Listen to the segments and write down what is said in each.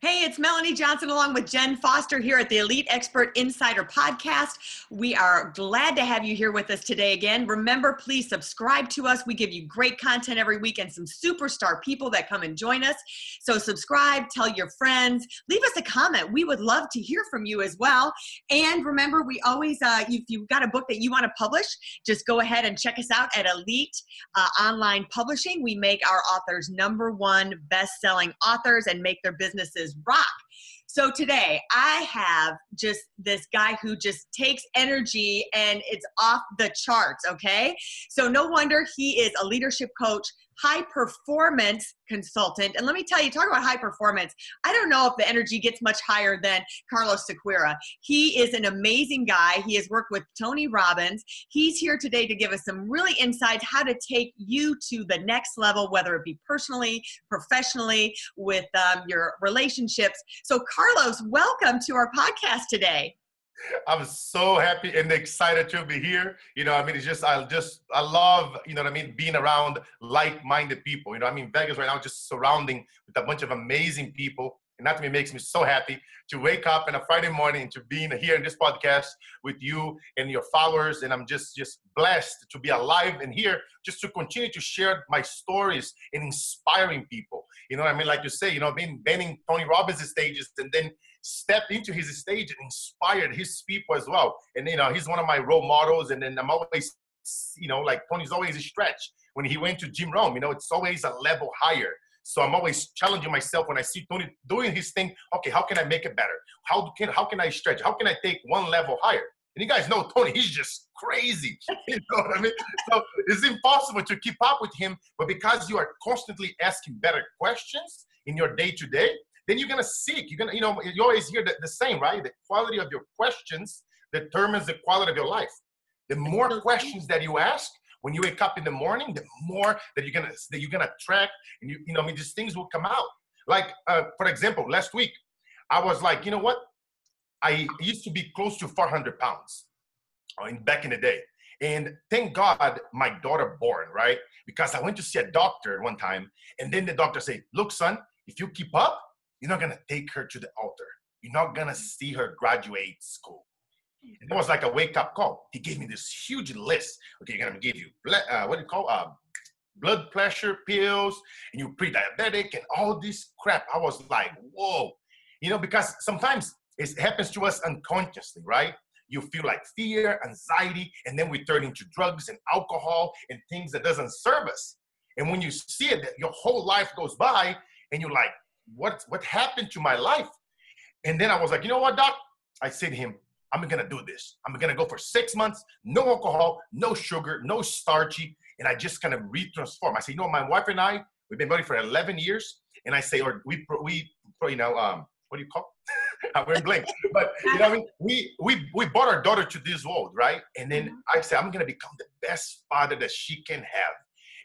Hey, it's Melanie Johnson along with Jen Foster here at the Elite Expert Insider Podcast. We are glad to have you here with us today again. Remember, please subscribe to us. We give you great content every week and some superstar people that come and join us. So, subscribe, tell your friends, leave us a comment. We would love to hear from you as well. And remember, we always, uh, if you've got a book that you want to publish, just go ahead and check us out at Elite uh, Online Publishing. We make our authors number one best selling authors and make their businesses rock. So today I have just this guy who just takes energy and it's off the charts, okay? So no wonder he is a leadership coach, high performance consultant. And let me tell you, talk about high performance. I don't know if the energy gets much higher than Carlos Sequeira. He is an amazing guy. He has worked with Tony Robbins. He's here today to give us some really insights how to take you to the next level, whether it be personally, professionally, with um, your relationships. So, Carlos, welcome to our podcast today. I'm so happy and excited to be here. You know, I mean, it's just I just I love, you know what I mean, being around like-minded people. You know, I mean, Vegas right now just surrounding with a bunch of amazing people. And that to me makes me so happy to wake up on a Friday morning to being here in this podcast with you and your followers. And I'm just just blessed to be alive and here just to continue to share my stories and inspiring people. You know what I mean? Like you say, you know, being bending Tony Robbins' stages and then stepped into his stage and inspired his people as well. And you know, he's one of my role models. And then I'm always, you know, like Tony's always a stretch. When he went to Jim Rohn, you know, it's always a level higher. So I'm always challenging myself when I see Tony doing his thing. Okay, how can I make it better? How can how can I stretch? How can I take one level higher? And you guys know Tony, he's just crazy. You know what I mean? So it's impossible to keep up with him. But because you are constantly asking better questions in your day to day, then you're gonna seek. You're gonna, you know, you always hear the, the same, right? The quality of your questions determines the quality of your life. The more questions that you ask when you wake up in the morning, the more that you're gonna that you're gonna track, and you, you know, I mean, these things will come out. Like, uh, for example, last week, I was like, you know what? I used to be close to 400 pounds uh, in, back in the day. And thank God my daughter born, right? Because I went to see a doctor one time, and then the doctor said, Look, son, if you keep up, you're not gonna take her to the altar. You're not gonna see her graduate school. And it was like a wake up call. He gave me this huge list. Okay, you're gonna give you uh, what do you call uh, blood pressure pills, and you're pre-diabetic, and all this crap. I was like, whoa, you know, because sometimes it happens to us unconsciously, right? You feel like fear, anxiety, and then we turn into drugs and alcohol and things that doesn't serve us. And when you see it, that your whole life goes by, and you're like, what what happened to my life? And then I was like, you know what, doc? I said to him, I'm gonna do this. I'm gonna go for six months, no alcohol, no sugar, no starchy, and I just kind of retransform. I say, you know, my wife and I, we've been married for 11 years, and I say, or we we you know, um, what do you call? We're blank, but you know, I mean, we we we brought our daughter to this world, right? And then mm-hmm. I say, I'm gonna become the best father that she can have.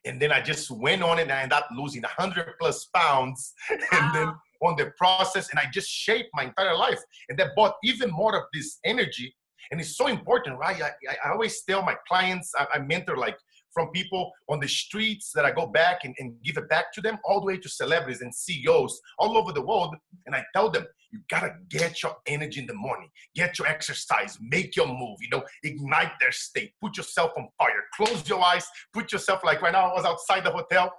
And then I just went on it and I ended up losing 100 plus pounds. And then on the process, and I just shaped my entire life. And that brought even more of this energy. And it's so important, right? I, I always tell my clients, I, I mentor like from people on the streets that I go back and, and give it back to them, all the way to celebrities and CEOs all over the world. And I tell them, you gotta get your energy in the morning, get your exercise, make your move, you know, ignite their state, put yourself on fire, close your eyes, put yourself like right now, I was outside the hotel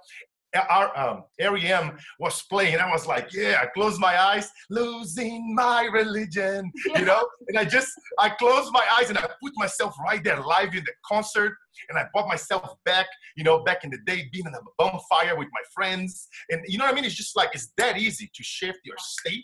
our um, REM was playing. I was like, yeah, I closed my eyes, losing my religion, you know? and I just, I closed my eyes and I put myself right there live in the concert. And I brought myself back, you know, back in the day, being in a bonfire with my friends. And you know what I mean? It's just like, it's that easy to shift your state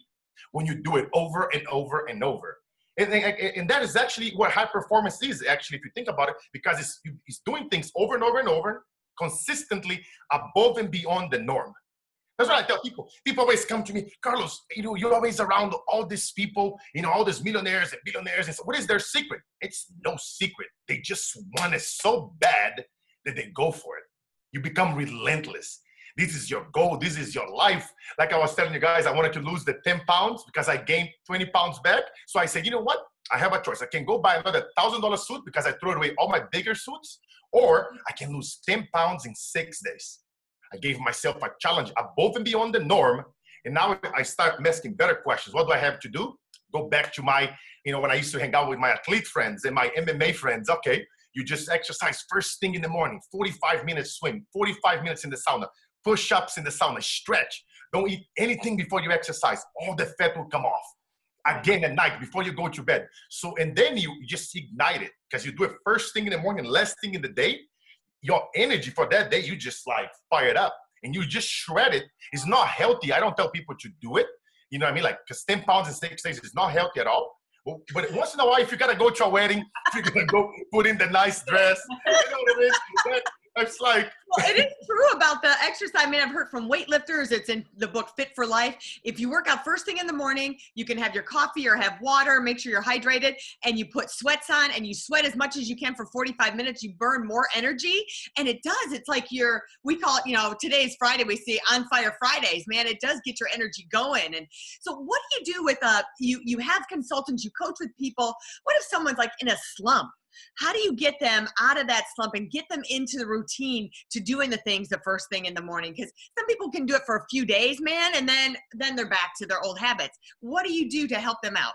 when you do it over and over and over. And, and, and that is actually what high performance is, actually, if you think about it, because it's, it's doing things over and over and over consistently above and beyond the norm. That's what I tell people. People always come to me, Carlos, you know, you're always around all these people, you know, all these millionaires and billionaires. And so what is their secret? It's no secret. They just want it so bad that they go for it. You become relentless. This is your goal. This is your life. Like I was telling you guys, I wanted to lose the 10 pounds because I gained 20 pounds back. So I said, you know what? I have a choice. I can go buy another thousand dollar suit because I threw away all my bigger suits, or I can lose 10 pounds in six days. I gave myself a challenge above and beyond the norm. And now I start asking better questions. What do I have to do? Go back to my, you know, when I used to hang out with my athlete friends and my MMA friends. Okay, you just exercise first thing in the morning, 45 minutes swim, 45 minutes in the sauna, push ups in the sauna, stretch. Don't eat anything before you exercise. All the fat will come off. Again at night before you go to bed. So, and then you just ignite it because you do it first thing in the morning, last thing in the day your energy for that day, you just like fire it up and you just shred it. It's not healthy. I don't tell people to do it. You know what I mean? Like, because 10 pounds in six days is not healthy at all. But once in a while, if you gotta go to a wedding, if you're gonna go put in the nice dress, you know what I mean? That, it's like well, it is true about the exercise. I mean, I've heard from weightlifters. It's in the book Fit for Life. If you work out first thing in the morning, you can have your coffee or have water. Make sure you're hydrated, and you put sweats on, and you sweat as much as you can for 45 minutes. You burn more energy, and it does. It's like you're. We call it. You know, today's Friday. We see on fire Fridays. Man, it does get your energy going. And so, what do you do with uh? You you have consultants. You coach with people. What if someone's like in a slump? How do you get them out of that slump and get them into the routine to doing the things the first thing in the morning? Because some people can do it for a few days, man, and then then they're back to their old habits. What do you do to help them out?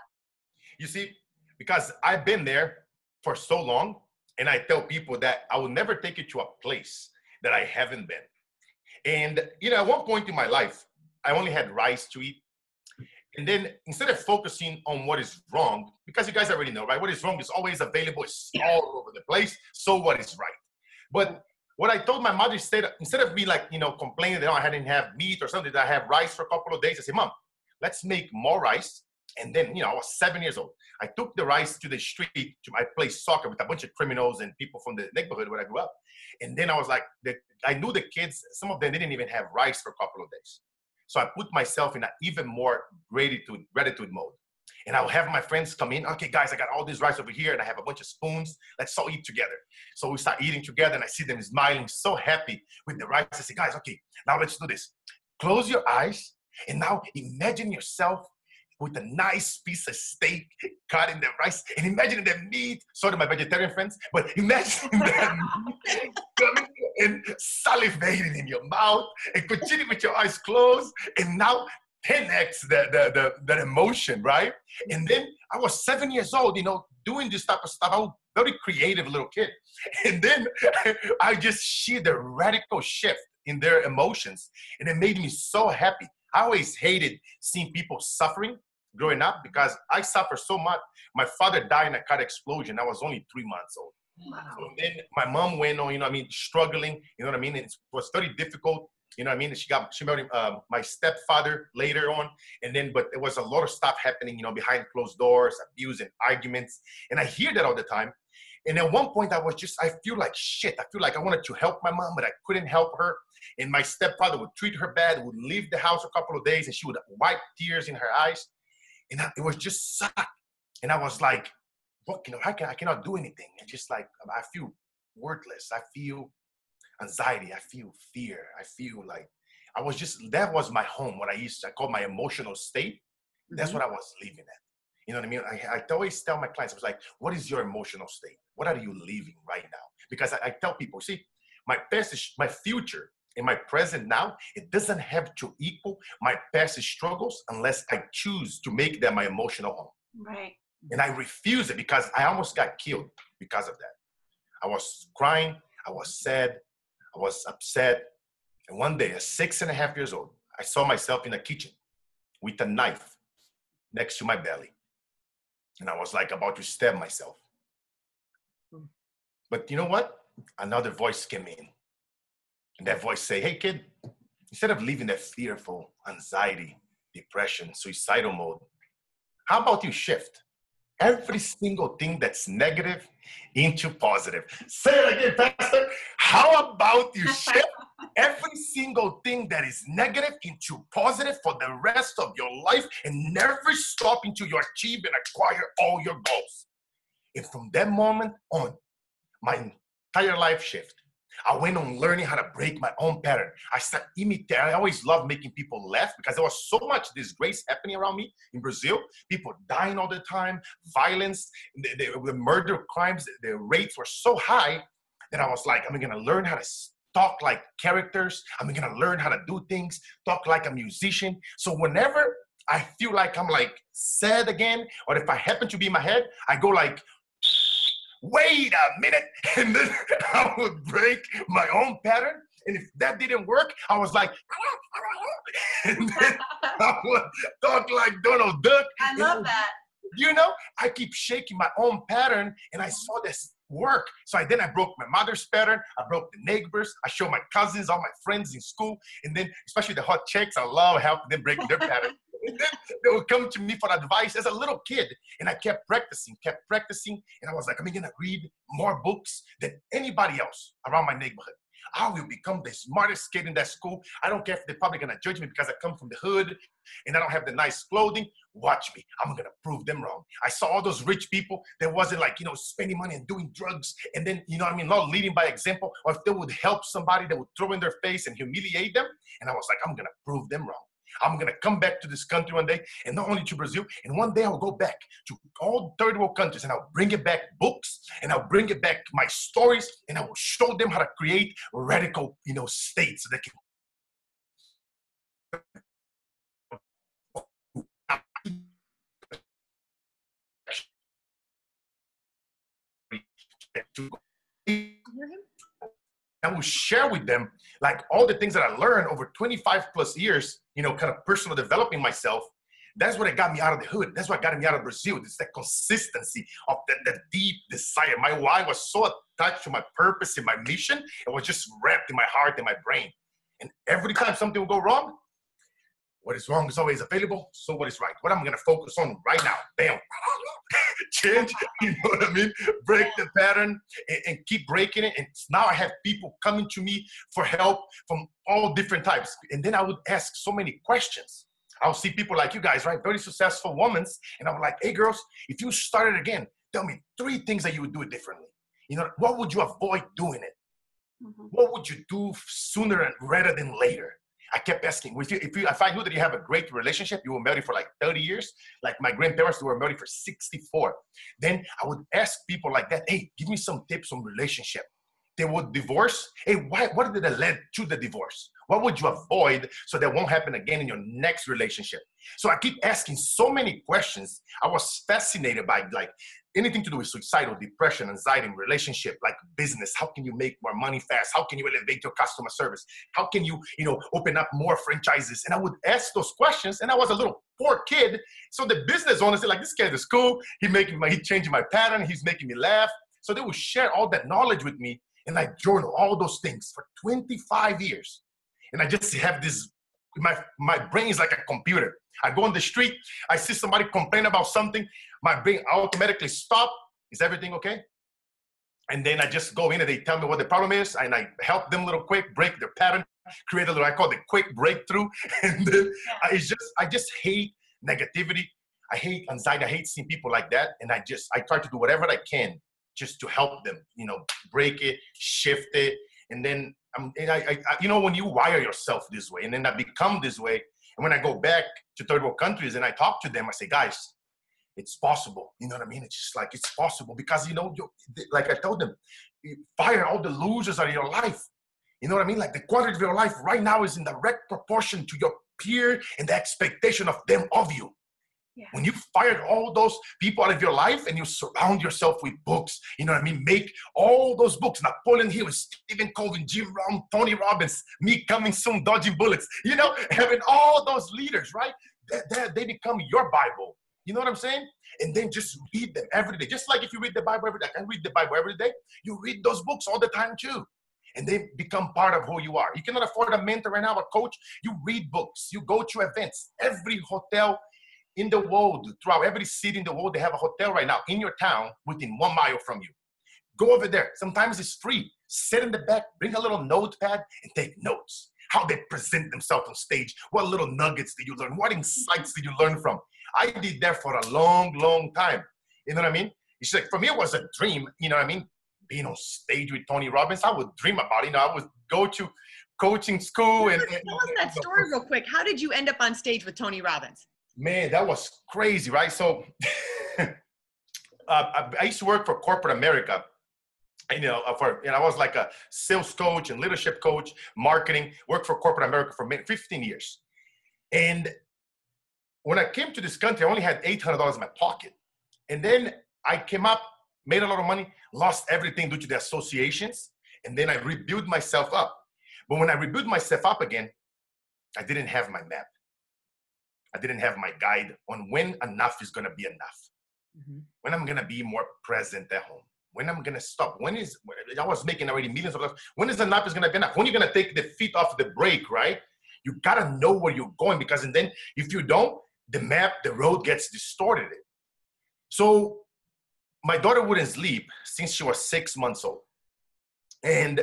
You see, because I've been there for so long, and I tell people that I will never take you to a place that I haven't been. And you know, at one point in my life, I only had rice to eat and then instead of focusing on what is wrong, because you guys already know, right? What is wrong is always available, it's all over the place. So what is right? But what I told my mother instead, instead of me like, you know, complaining that oh, I didn't have meat or something, that I have rice for a couple of days, I said, Mom, let's make more rice. And then, you know, I was seven years old. I took the rice to the street to my play soccer with a bunch of criminals and people from the neighborhood where I grew up. And then I was like, the, I knew the kids, some of them didn't even have rice for a couple of days. So I put myself in an even more gratitude, gratitude mode. And I'll have my friends come in. Okay, guys, I got all this rice over here and I have a bunch of spoons. Let's all eat together. So we start eating together and I see them smiling, so happy with the rice. I say, guys, okay, now let's do this. Close your eyes and now imagine yourself with a nice piece of steak cut in the rice and imagine the meat. Sorry, my vegetarian friends, but imagine that meat coming and salivating in your mouth and continue with your eyes closed and now 10x the, the, the, the emotion, right? And then I was seven years old, you know, doing this type of stuff. I was very creative little kid. And then I just see the radical shift in their emotions. And it made me so happy. I always hated seeing people suffering growing up because I suffered so much. My father died in a car explosion. I was only three months old. Wow. So then my mom went on, you know I mean, struggling, you know what I mean? It was very difficult, you know what I mean? She got, she married um, my stepfather later on. And then, but there was a lot of stuff happening, you know, behind closed doors, abuse and arguments. And I hear that all the time. And at one point I was just, I feel like shit. I feel like I wanted to help my mom, but I couldn't help her. And my stepfather would treat her bad, would leave the house a couple of days and she would wipe tears in her eyes. And I, it was just suck. And I was like, what, you know, I, can, I cannot do anything. It's just like, I feel worthless. I feel anxiety. I feel fear. I feel like I was just, that was my home, what I used to I call my emotional state. That's mm-hmm. what I was living at. You know what I mean? I, I always tell my clients, I was like, what is your emotional state? What are you living right now? Because I, I tell people, see, my past is my future in my present now, it doesn't have to equal my past struggles unless I choose to make them my emotional home. Right. And I refuse it because I almost got killed because of that. I was crying, I was sad, I was upset. And one day, at six and a half years old, I saw myself in the kitchen with a knife next to my belly. And I was like about to stab myself. Hmm. But you know what? Another voice came in and that voice say, hey kid, instead of living that fearful anxiety, depression, suicidal mode, how about you shift? every single thing that's negative into positive. Say it again, Pastor. How about you shift every single thing that is negative into positive for the rest of your life and never stop until you achieve and acquire all your goals? And from that moment on, my entire life shift. I went on learning how to break my own pattern. I started imitating. I always loved making people laugh because there was so much disgrace happening around me in Brazil. People dying all the time, violence, the, the, the murder crimes, the rates were so high that I was like, I'm gonna learn how to talk like characters. I'm gonna learn how to do things, talk like a musician. So whenever I feel like I'm like sad again, or if I happen to be in my head, I go like, wait a minute. And then I would break my own pattern. And if that didn't work, I was like, and then I would talk like Donald Duck. I love that. You know, I keep shaking my own pattern, and I saw this work. So I, then I broke my mother's pattern. I broke the neighbors. I showed my cousins, all my friends in school, and then especially the hot chicks. I love helping them break their pattern. they would come to me for advice as a little kid. And I kept practicing, kept practicing. And I was like, I'm going to read more books than anybody else around my neighborhood. I will become the smartest kid in that school. I don't care if they're probably gonna judge me because I come from the hood and I don't have the nice clothing. Watch me. I'm gonna prove them wrong. I saw all those rich people that wasn't like, you know, spending money and doing drugs and then, you know I mean, not leading by example. Or if they would help somebody, they would throw in their face and humiliate them. And I was like, I'm gonna prove them wrong. I'm gonna come back to this country one day, and not only to Brazil, and one day I'll go back to all third world countries and I'll bring it back books and I'll bring it back my stories and I will show them how to create radical, you know, states that can I will share with them like all the things that I learned over 25 plus years, you know, kind of personal developing myself. That's what it got me out of the hood. That's what got me out of Brazil. It's that consistency of that, that deep desire. My why was so attached to my purpose and my mission. It was just wrapped in my heart and my brain. And every time something would go wrong, what is wrong is always available. So what is right? What I'm gonna focus on right now. Bam. Change, you know what I mean? Break the pattern and, and, keep breaking it. And now I have people coming to me for help from all different types. And then I would ask so many questions. I'll see people like you guys, right? Very successful women. And I'm like, hey girls, if you started again, tell me three things that you would do it differently. You know, what would you avoid doing it? Mm-hmm. What would you do sooner and rather than later? I kept asking, if, you, if, you, if I knew that you have a great relationship, you were married for like 30 years, like my grandparents, were married for 64. Then I would ask people like that, hey, give me some tips on relationship. They would divorce. Hey, why, what did that lead to the divorce? What would you avoid so that won't happen again in your next relationship? So I keep asking so many questions. I was fascinated by like anything to do with suicidal depression, anxiety, relationship, like business. How can you make more money fast? How can you elevate your customer service? How can you, you know, open up more franchises? And I would ask those questions. And I was a little poor kid. So the business owner said, like, this kid is cool. He making my, he changing my pattern. He's making me laugh. So they would share all that knowledge with me. And I journal all those things for 25 years and I just have this. My my brain is like a computer. I go on the street, I see somebody complain about something, my brain automatically stop. Is everything okay? And then I just go in and they tell me what the problem is, and I help them a little quick, break their pattern, create a little I call it quick breakthrough. And then I just I just hate negativity. I hate anxiety. I hate seeing people like that. And I just I try to do whatever I can just to help them, you know, break it, shift it, and then I'm, and I, I, you know, when you wire yourself this way, and then I become this way, and when I go back to third world countries and I talk to them, I say, guys, it's possible. You know what I mean? It's just like it's possible because you know, like I told them, fire all the losers out of your life. You know what I mean? Like the quality of your life right now is in direct proportion to your peer and the expectation of them of you. Yeah. When you fired all those people out of your life and you surround yourself with books, you know what I mean? Make all those books, Napoleon Hill, Stephen Covey, Jim Rohn, Tony Robbins, me coming soon, dodging bullets, you know, having all those leaders, right? They, they, become your Bible. You know what I'm saying? And then just read them every day. Just like if you read the Bible every day, I read the Bible every day. You read those books all the time too and they become part of who you are. You cannot afford a mentor right now, a coach. You read books, you go to events. Every hotel in the world, throughout every city in the world, they have a hotel right now in your town within one mile from you. Go over there. Sometimes it's free. Sit in the back, bring a little notepad, and take notes. How they present themselves on stage. What little nuggets did you learn? What insights did you learn from? I did that for a long, long time. You know what I mean? It's like for me, it was a dream. You know what I mean? Being on stage with Tony Robbins, I would dream about. It. You know, I would go to coaching school and, and tell us that story real quick. How did you end up on stage with Tony Robbins? Man, that was crazy, right? So, uh, I, I used to work for corporate America you know, uh, for know, I was like a sales coach and leadership coach, marketing, worked for corporate America for 15 years. And when I came to this country, I only had $800 in my pocket. And then I came up, made a lot of money, lost everything due to the associations, and then I rebuilt myself up. But when I rebuilt myself up again, I didn't have my map. I didn't have my guide on when enough is gonna be enough. Mm-hmm. When I'm gonna be more present at home when I'm gonna stop? When is I was making already millions of dollars? When is enough is gonna be enough? When are you gonna take the feet off the brake, right? You gotta know where you're going because and then if you don't, the map, the road gets distorted. So my daughter wouldn't sleep since she was six months old. And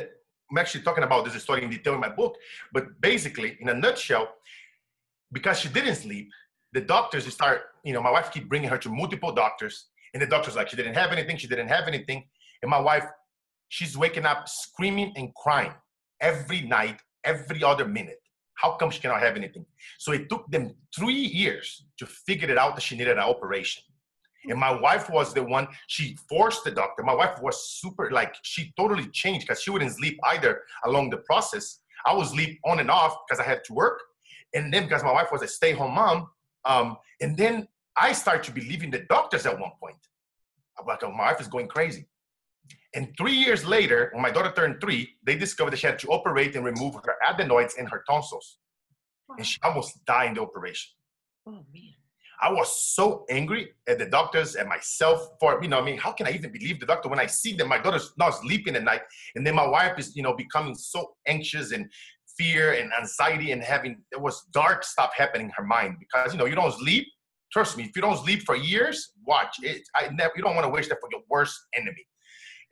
I'm actually talking about this story in detail in my book, but basically, in a nutshell, because she didn't sleep, the doctors start, you know, my wife keep bringing her to multiple doctors and the doctor's like, she didn't have anything, she didn't have anything. And my wife, she's waking up screaming and crying every night, every other minute. How come she cannot have anything? So it took them three years to figure it out that she needed an operation. And my wife was the one, she forced the doctor. My wife was super, like, she totally changed because she wouldn't sleep either along the process. I would sleep on and off because I had to work. And then because my wife was a stay home mom. Um, and then I start to believe in the doctors at one point. I'm like, oh, my wife is going crazy. And three years later, when my daughter turned three, they discovered that she had to operate and remove her adenoids and her tonsils. Wow. And she almost died in the operation. Oh, man. I was so angry at the doctors and myself for, you know, I mean, how can I even believe the doctor when I see that my daughter's not sleeping at night and then my wife is, you know, becoming so anxious and fear and anxiety and having, there was dark stuff happening in her mind because, you know, you don't sleep Trust me, if you don't sleep for years, watch it. I never. You don't want to wish that for your worst enemy.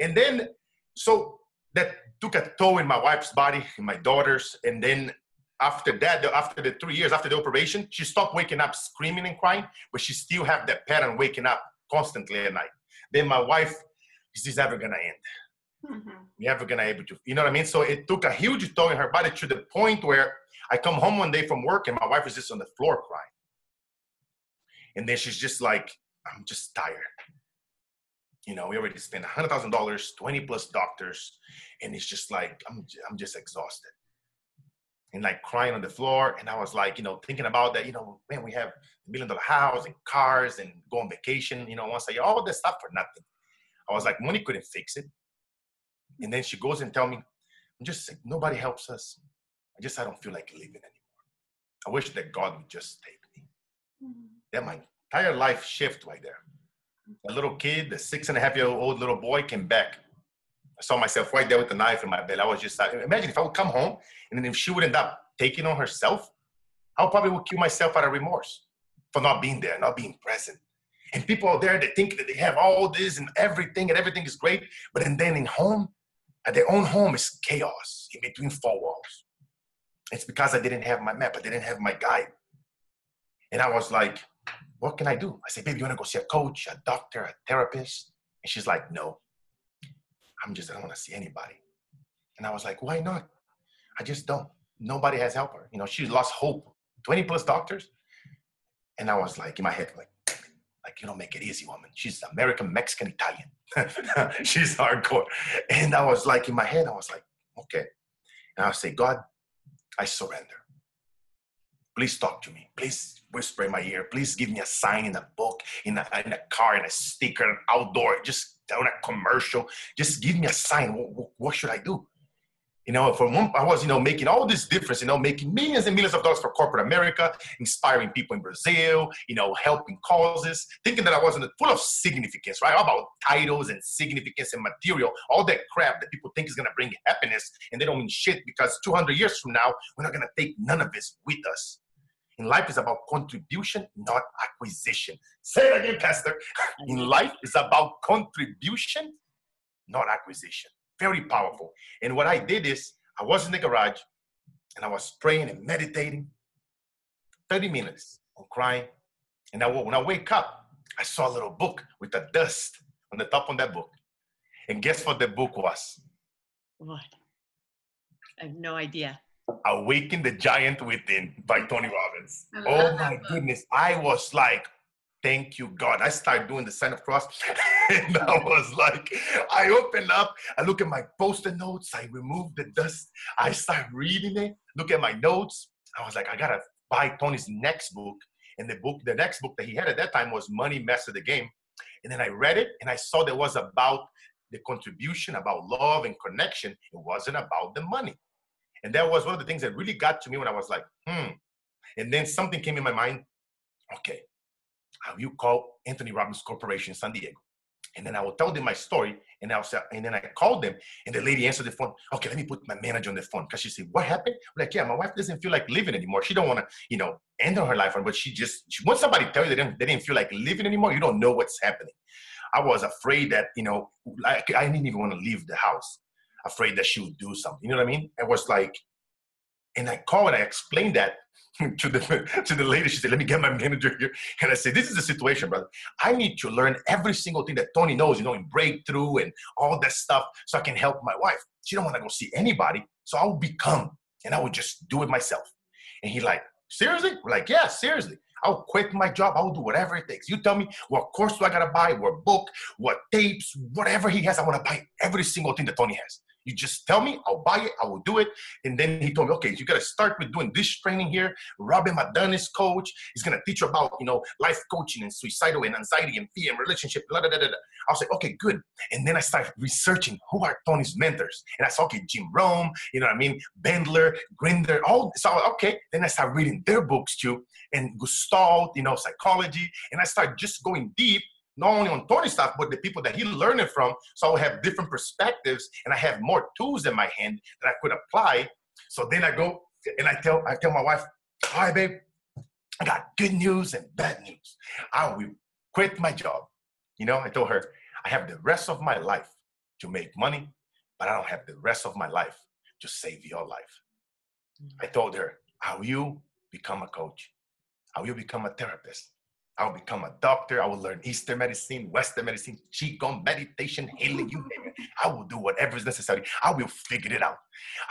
And then, so that took a toll in my wife's body, in my daughter's, and then after that, after the three years after the operation, she stopped waking up screaming and crying, but she still have that pattern waking up constantly at night. Then my wife, is this ever gonna end? Mm-hmm. We ever gonna able to, you know what I mean? So it took a huge toll in her body to the point where I come home one day from work and my wife is just on the floor crying. And then she's just like, I'm just tired. You know, we already spent hundred thousand dollars, 20 plus doctors, and it's just like I'm I'm just exhausted. And like crying on the floor. And I was like, you know, thinking about that, you know, man, we have a million dollar house and cars and go on vacation, you know, once year, all this stuff for nothing. I was like, money couldn't fix it. And then she goes and tell me, I'm just like, nobody helps us. I just I don't feel like living anymore. I wish that God would just take me. Mm-hmm then my entire life shift right there. A little kid, the six and a half year old little boy came back. I saw myself right there with the knife in my belly. I was just like, imagine if I would come home and then if she would end up taking on herself, I probably would kill myself out of remorse for not being there, not being present. And people out there, they think that they have all this and everything and everything is great, but then, then in home, at their own home, is chaos in between four walls. It's because I didn't have my map, I didn't have my guide. And I was like, what can I do? I said, baby, you want to go see a coach, a doctor, a therapist? And she's like, no, I'm just, I don't want to see anybody. And I was like, why not? I just don't. Nobody has helped her. You know, she lost hope. 20 plus doctors. And I was like, in my head, like, like you don't make it easy, woman. She's American, Mexican, Italian. she's hardcore. And I was like, in my head, I was like, okay. And I say, God, I surrender. Please talk to me. Please whisper in my ear. Please give me a sign in a book, in a, in a car, in a sticker, outdoor, just on a commercial. Just give me a sign. What, what, should I do? You know, for one, I was, you know, making all this difference, you know, making millions and millions of dollars for corporate America, inspiring people in Brazil, you know, helping causes, thinking that I wasn't full of significance, right? All about titles and significance and material, all that crap that people think is going to bring happiness and they don't mean shit because 200 years from now, we're not going to take none of this with us. In life is about contribution, not acquisition. Say it again, Pastor. In life is about contribution, not acquisition. Very powerful. And what I did is I was in the garage and I was praying and meditating 30 minutes on crying. And I, when I wake up, I saw a little book with the dust on the top of that book. And guess what the book was? What? I have no idea. Awaken the Giant Within by Tony Robbins. Oh my goodness. I was like, thank you, God. I started doing the sign of cross. and I was like, I open up, I look at my post-it notes, I remove the dust, I start reading it, look at my notes. I was like, I gotta buy Tony's next book. And the book, the next book that he had at that time was Money Master the Game. And then I read it and I saw that was about the contribution, about love and connection. It wasn't about the money. And that was one of the things that really got to me when I was like, hmm. And then something came in my mind. Okay, how will call Anthony Robbins Corporation in San Diego? And then I will tell them my story, and I'll say, and then I called them, and the lady answered the phone. Okay, let me put my manager on the phone because she said, "What happened?" I'm like, yeah, my wife doesn't feel like living anymore. She don't want to, you know, end her life, on. but she just she, once somebody tell you they didn't, they didn't feel like living anymore, you don't know what's happening. I was afraid that you know, like I didn't even want to leave the house, afraid that she would do something. You know what I mean? It was like, and I called and I explained that to the to the lady. She said, "Let me get my manager here." And I said, "This is the situation, brother. I need to learn every single thing that Tony knows, you know, in breakthrough and all that stuff, so I can help my wife. She don't want to go see anybody, so I will become, and I will just do it myself." And he like, "Seriously?" We're like, "Yeah, seriously." I'll quit my job. I'll do whatever it takes. You tell me what course do I gotta buy, what book, what tapes, whatever he has. I want to buy every single thing that Tony has. You just tell me, I'll buy it, I will do it. And then he told me, okay, you got to start with doing this training here. Robin Madanes coach. He's going to teach you about, you know, life coaching and suicidal and anxiety and fear and relationship. Blah, blah, blah, blah. I was like, okay, good. And then I started researching who are Tony's mentors. And I saw, okay, Jim Rohn, you know what I mean? Bandler, Grinder, all. So, okay. Then I started reading their books too. And Gestalt, you know, psychology. And I started just going deep not only on Tony stuff, but the people that he learned it from. So I have different perspectives and I have more tools in my hand that I could apply. So then I go and I tell I tell my wife, hi babe, I got good news and bad news. I will quit my job. You know, I told her, I have the rest of my life to make money, but I don't have the rest of my life to save your life. Mm-hmm. I told her, I will become a coach? I will become a therapist? I will become a doctor. I will learn Eastern medicine, Western medicine, Qigong, meditation, healing, you name it. I will do whatever is necessary. I will figure it out.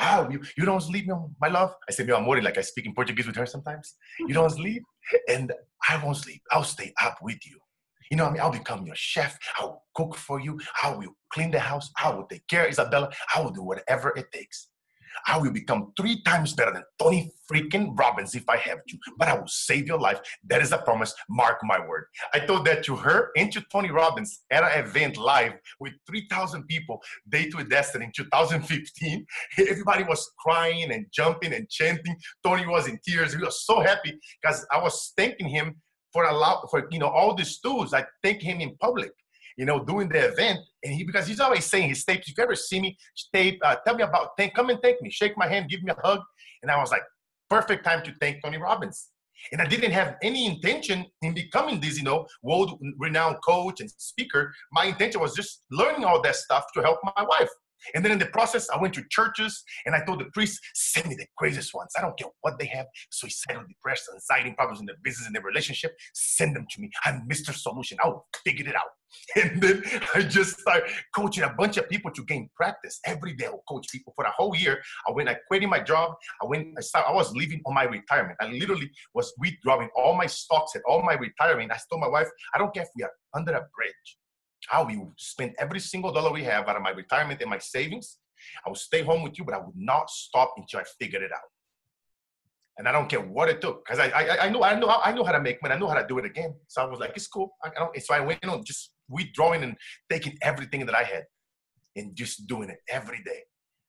Oh, you, you don't sleep, my love? I say, meu amor, like I speak in Portuguese with her sometimes. You don't sleep? And I won't sleep. I'll stay up with you. You know what I mean? I'll become your chef. I will cook for you. I will clean the house. I will take care of Isabella. I will do whatever it takes. I will become three times better than Tony freaking Robbins if I have to, but I will save your life. That is a promise. Mark my word. I told that to her and to Tony Robbins at an event live with 3,000 people, Date with Destiny in 2015. Everybody was crying and jumping and chanting. Tony was in tears. He was so happy because I was thanking him for a lot for you know all these tools. I thank him in public you know, doing the event. And he, because he's always saying his tapes, if you ever see me, tape, uh, tell me about, thank, come and thank me, shake my hand, give me a hug. And I was like, perfect time to thank Tony Robbins. And I didn't have any intention in becoming this, you know, world renowned coach and speaker. My intention was just learning all that stuff to help my wife. And then in the process, I went to churches and I told the priest, send me the craziest ones. I don't care what they have suicidal, depression, anxiety problems in their business, in their relationship. Send them to me. I'm Mr. Solution. I will figure it out. And then I just started coaching a bunch of people to gain practice. Every day I will coach people for a whole year. I went, I quitting my job. I went, I started, I was living on my retirement. I literally was withdrawing all my stocks and all my retirement. I told my wife, I don't care if we are under a bridge. I will spend every single dollar we have out of my retirement and my savings. I will stay home with you, but I would not stop until I figured it out. And I don't care what it took, because I, I I know I know I know how to make money. I know how to do it again. So I was like, it's cool. I, I don't. So I went on just withdrawing and taking everything that I had, and just doing it every day.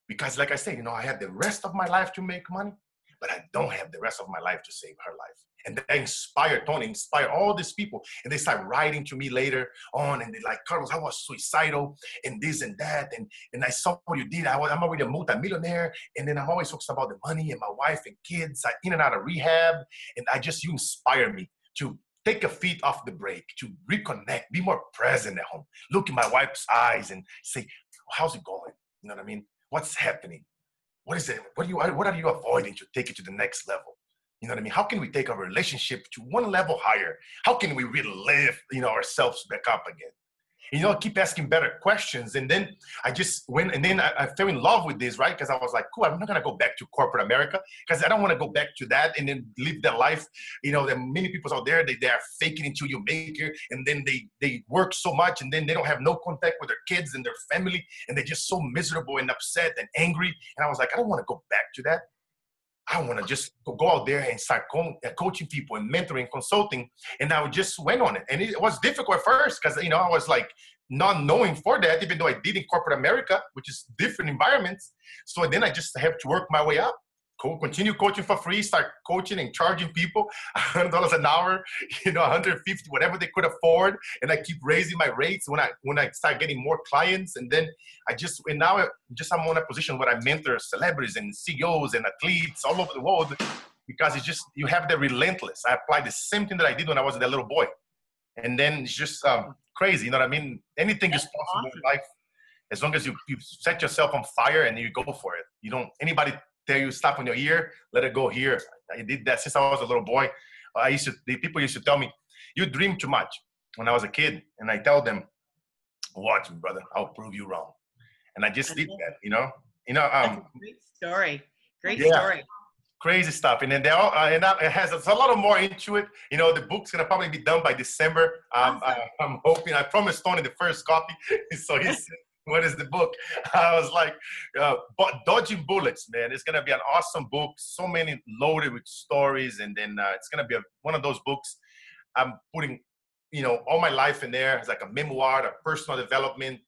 Because, like I said, you know, I had the rest of my life to make money, but I don't have the rest of my life to save her life. And they inspire Tony, inspire all these people. And they start writing to me later on and they're like, Carlos, I was suicidal and this and that. And, and I saw what you did. I was, I'm already a multimillionaire. And then I'm always focused about the money and my wife and kids. I in and out of rehab. And I just, you inspire me to take a feet off the brake, to reconnect, be more present at home. Look in my wife's eyes and say, how's it going? You know what I mean? What's happening? What is it? What are you, what are you avoiding to take it to the next level? You know what I mean? How can we take our relationship to one level higher? How can we relive, you know, ourselves back up again? you know, keep asking better questions. And then I just went, and then I, I fell in love with this, right? Because I was like, cool, I'm not gonna go back to corporate America because I don't want to go back to that and then live that life. You know, there are many people out there, they, they are faking until you make it, and then they they work so much and then they don't have no contact with their kids and their family, and they're just so miserable and upset and angry. And I was like, I don't want to go back to that. I want to just go out there and start co- uh, coaching people and mentoring, consulting. And I just went on it. And it was difficult at first because, you know, I was like not knowing for that, even though I did in corporate America, which is different environments. So then I just have to work my way up co- continue coaching for free, start coaching and charging people $100 an hour, you know, 150, whatever they could afford. And I keep raising my rates when I when I start getting more clients. And then I just and now I just I'm on a position where I mentor celebrities and CEOs and athletes all over the world because it's just you have the relentless. I apply the same thing that I did when I was that little boy. And then it's just um, crazy, you know what I mean? Anything That's is possible awesome. in life as long as you, you set yourself on fire and you go for it. You don't anybody tell you stop on your ear, let it go here. I did that since I was a little boy. I used to, the people used to tell me, you dream too much when I was a kid. And I tell them, watch me, brother, I'll prove you wrong. And I just did that, you know? You know, um, great story. Great yeah, story. Crazy stuff. And then they all, uh, and it has a lot of more into it. You know, the book's gonna probably be done by December. Um, awesome. I, am hoping, I promised Tony the first copy. so he's, what is the book? I was like, uh, but dodging bullets, man. It's gonna be an awesome book. So many loaded with stories, and then uh, it's gonna be a, one of those books. I'm putting, you know, all my life in there. It's like a memoir, a personal development,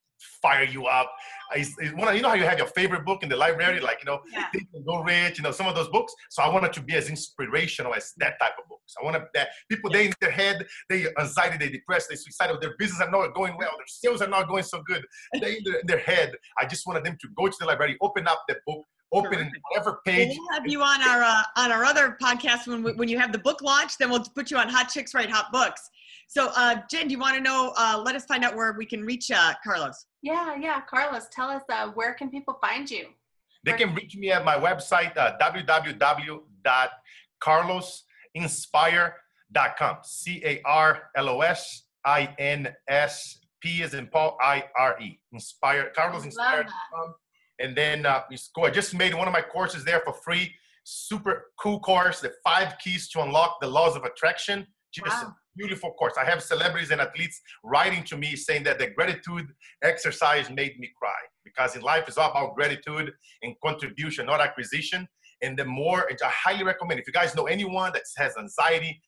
fire you up. I, you know how you have your favorite book in the library, like you know, yeah. Think and Go Rich, you know, some of those books. So I wanted to be as inspirational as that type of books. I want to that people yeah. they in their head, they anxiety, they depressed, they suicidal, their business are not going well, their sales are not going so good. They in their, in their head. I just wanted them to go to the library, open up that book, open whatever page. We'll have you on our uh, on our other podcast when when you have the book launch. Then we'll put you on Hot Chicks Write Hot Books. So, uh, Jen, do you want to know? Uh, let us find out where we can reach uh, Carlos. Yeah, yeah, Carlos, tell us uh, where can people find you? They can reach me at my website uh, www.carlosinspire.com. C A R L O S I N S P is in Paul I R E. Inspire carlosinspire.com. And then uh, I just made one of my courses there for free. Super cool course, the five keys to unlock the laws of attraction. Just wow beautiful course. I have celebrities and athletes writing to me saying that the gratitude exercise made me cry because in life it's all about gratitude and contribution, not acquisition. And the more, I highly recommend if you guys know anyone that has anxiety,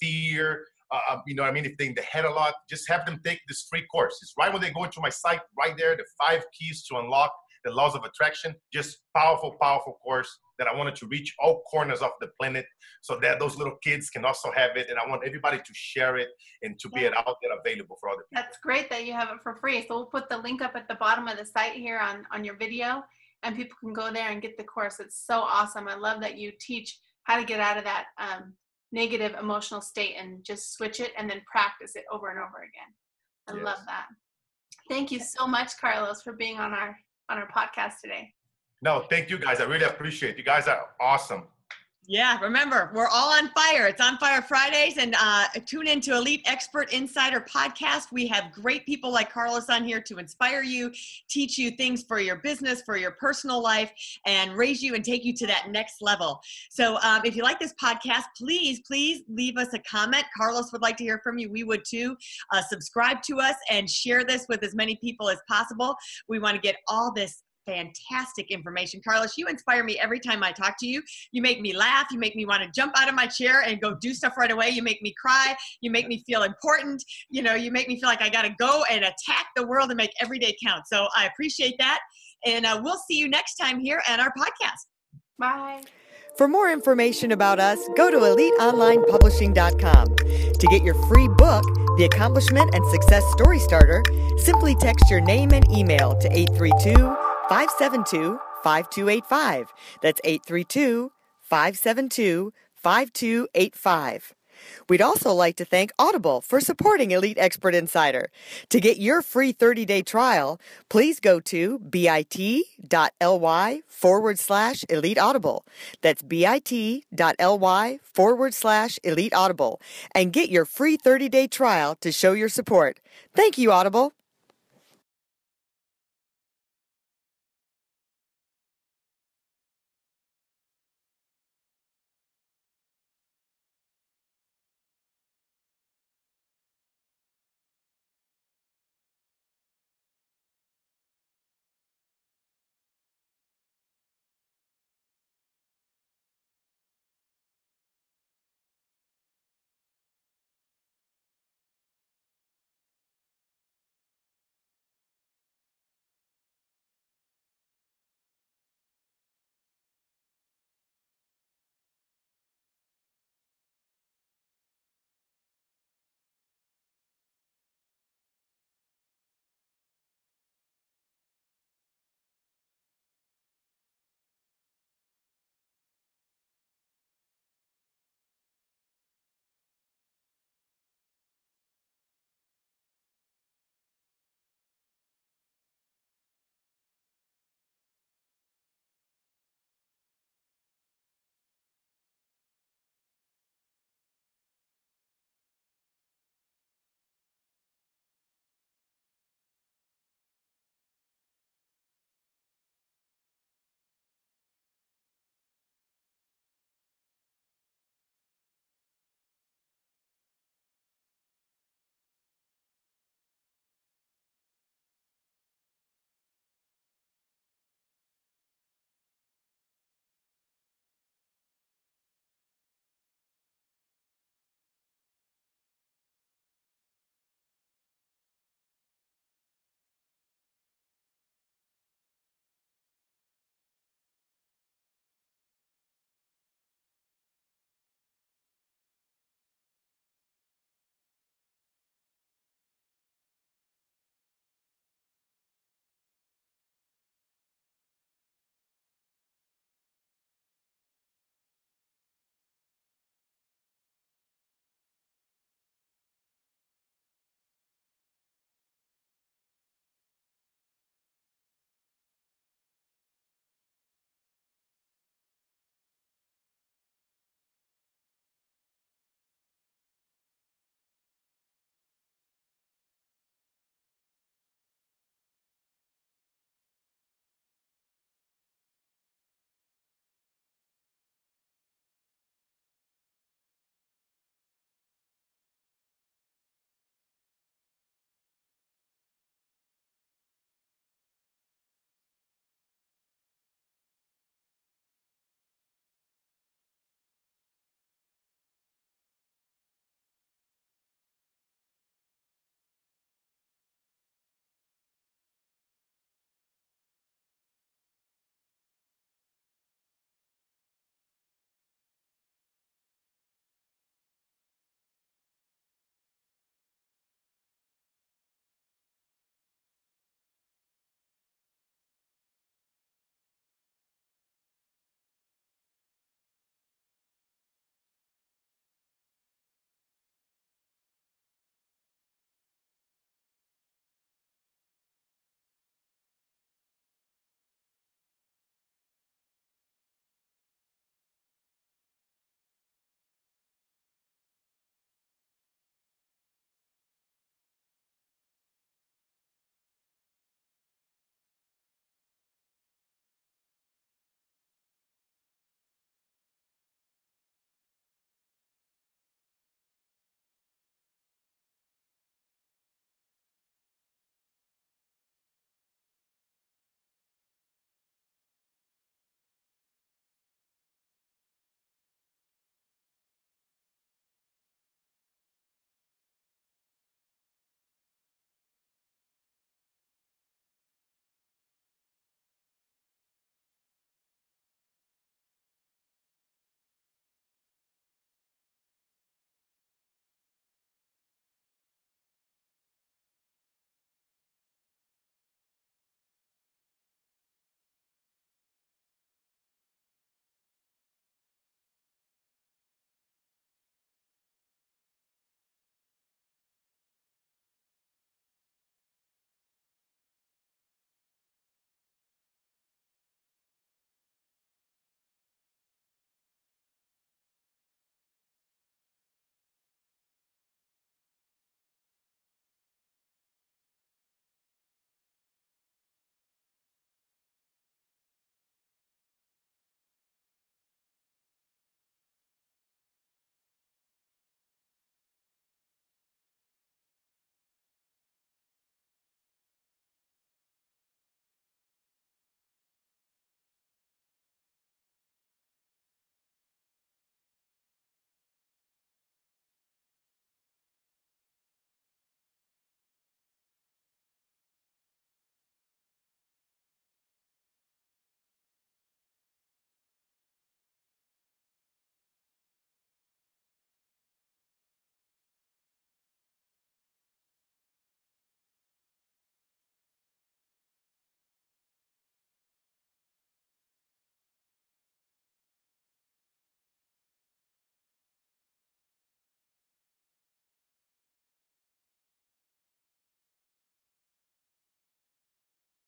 fear, uh, um, you know I mean? If they in the head a lot, just have them take this free course. It's right when they go into my site, right there, the five keys to unlock the laws of attraction. Just powerful, powerful course that I wanted to reach all corners of the planet so that those little kids can also have it. And I want everybody to share it and to be it out there available for other people. That's great that you have it for free. So we'll put the link up at the bottom of the site here on, on your video and people can go there and get the course. It's so awesome. I love that you teach how to get out of that um, negative emotional state and just switch it and then practice it over and over again. I yes. love that. Thank you so much, Carlos, for being on our on our podcast today. No, thank you guys. I really appreciate it. You guys are awesome. Yeah, remember, we're all on fire. It's on fire Fridays, and uh, tune in to Elite Expert Insider podcast. We have great people like Carlos on here to inspire you, teach you things for your business, for your personal life, and raise you and take you to that next level. So, um, if you like this podcast, please, please leave us a comment. Carlos would like to hear from you. We would too. Uh, subscribe to us and share this with as many people as possible. We want to get all this fantastic information. Carlos, you inspire me every time I talk to you. You make me laugh. You make me want to jump out of my chair and go do stuff right away. You make me cry. You make me feel important. You know, you make me feel like I got to go and attack the world and make every day count. So I appreciate that. And uh, we'll see you next time here at our podcast. Bye. For more information about us, go to eliteonlinepublishing.com. To get your free book, The Accomplishment and Success Story Starter, simply text your name and email to 832 572 5285. That's 832 572 5285. We'd also like to thank Audible for supporting Elite Expert Insider. To get your free 30 day trial, please go to bit.ly forward slash elite audible. That's bit.ly forward slash elite audible and get your free 30 day trial to show your support. Thank you, Audible.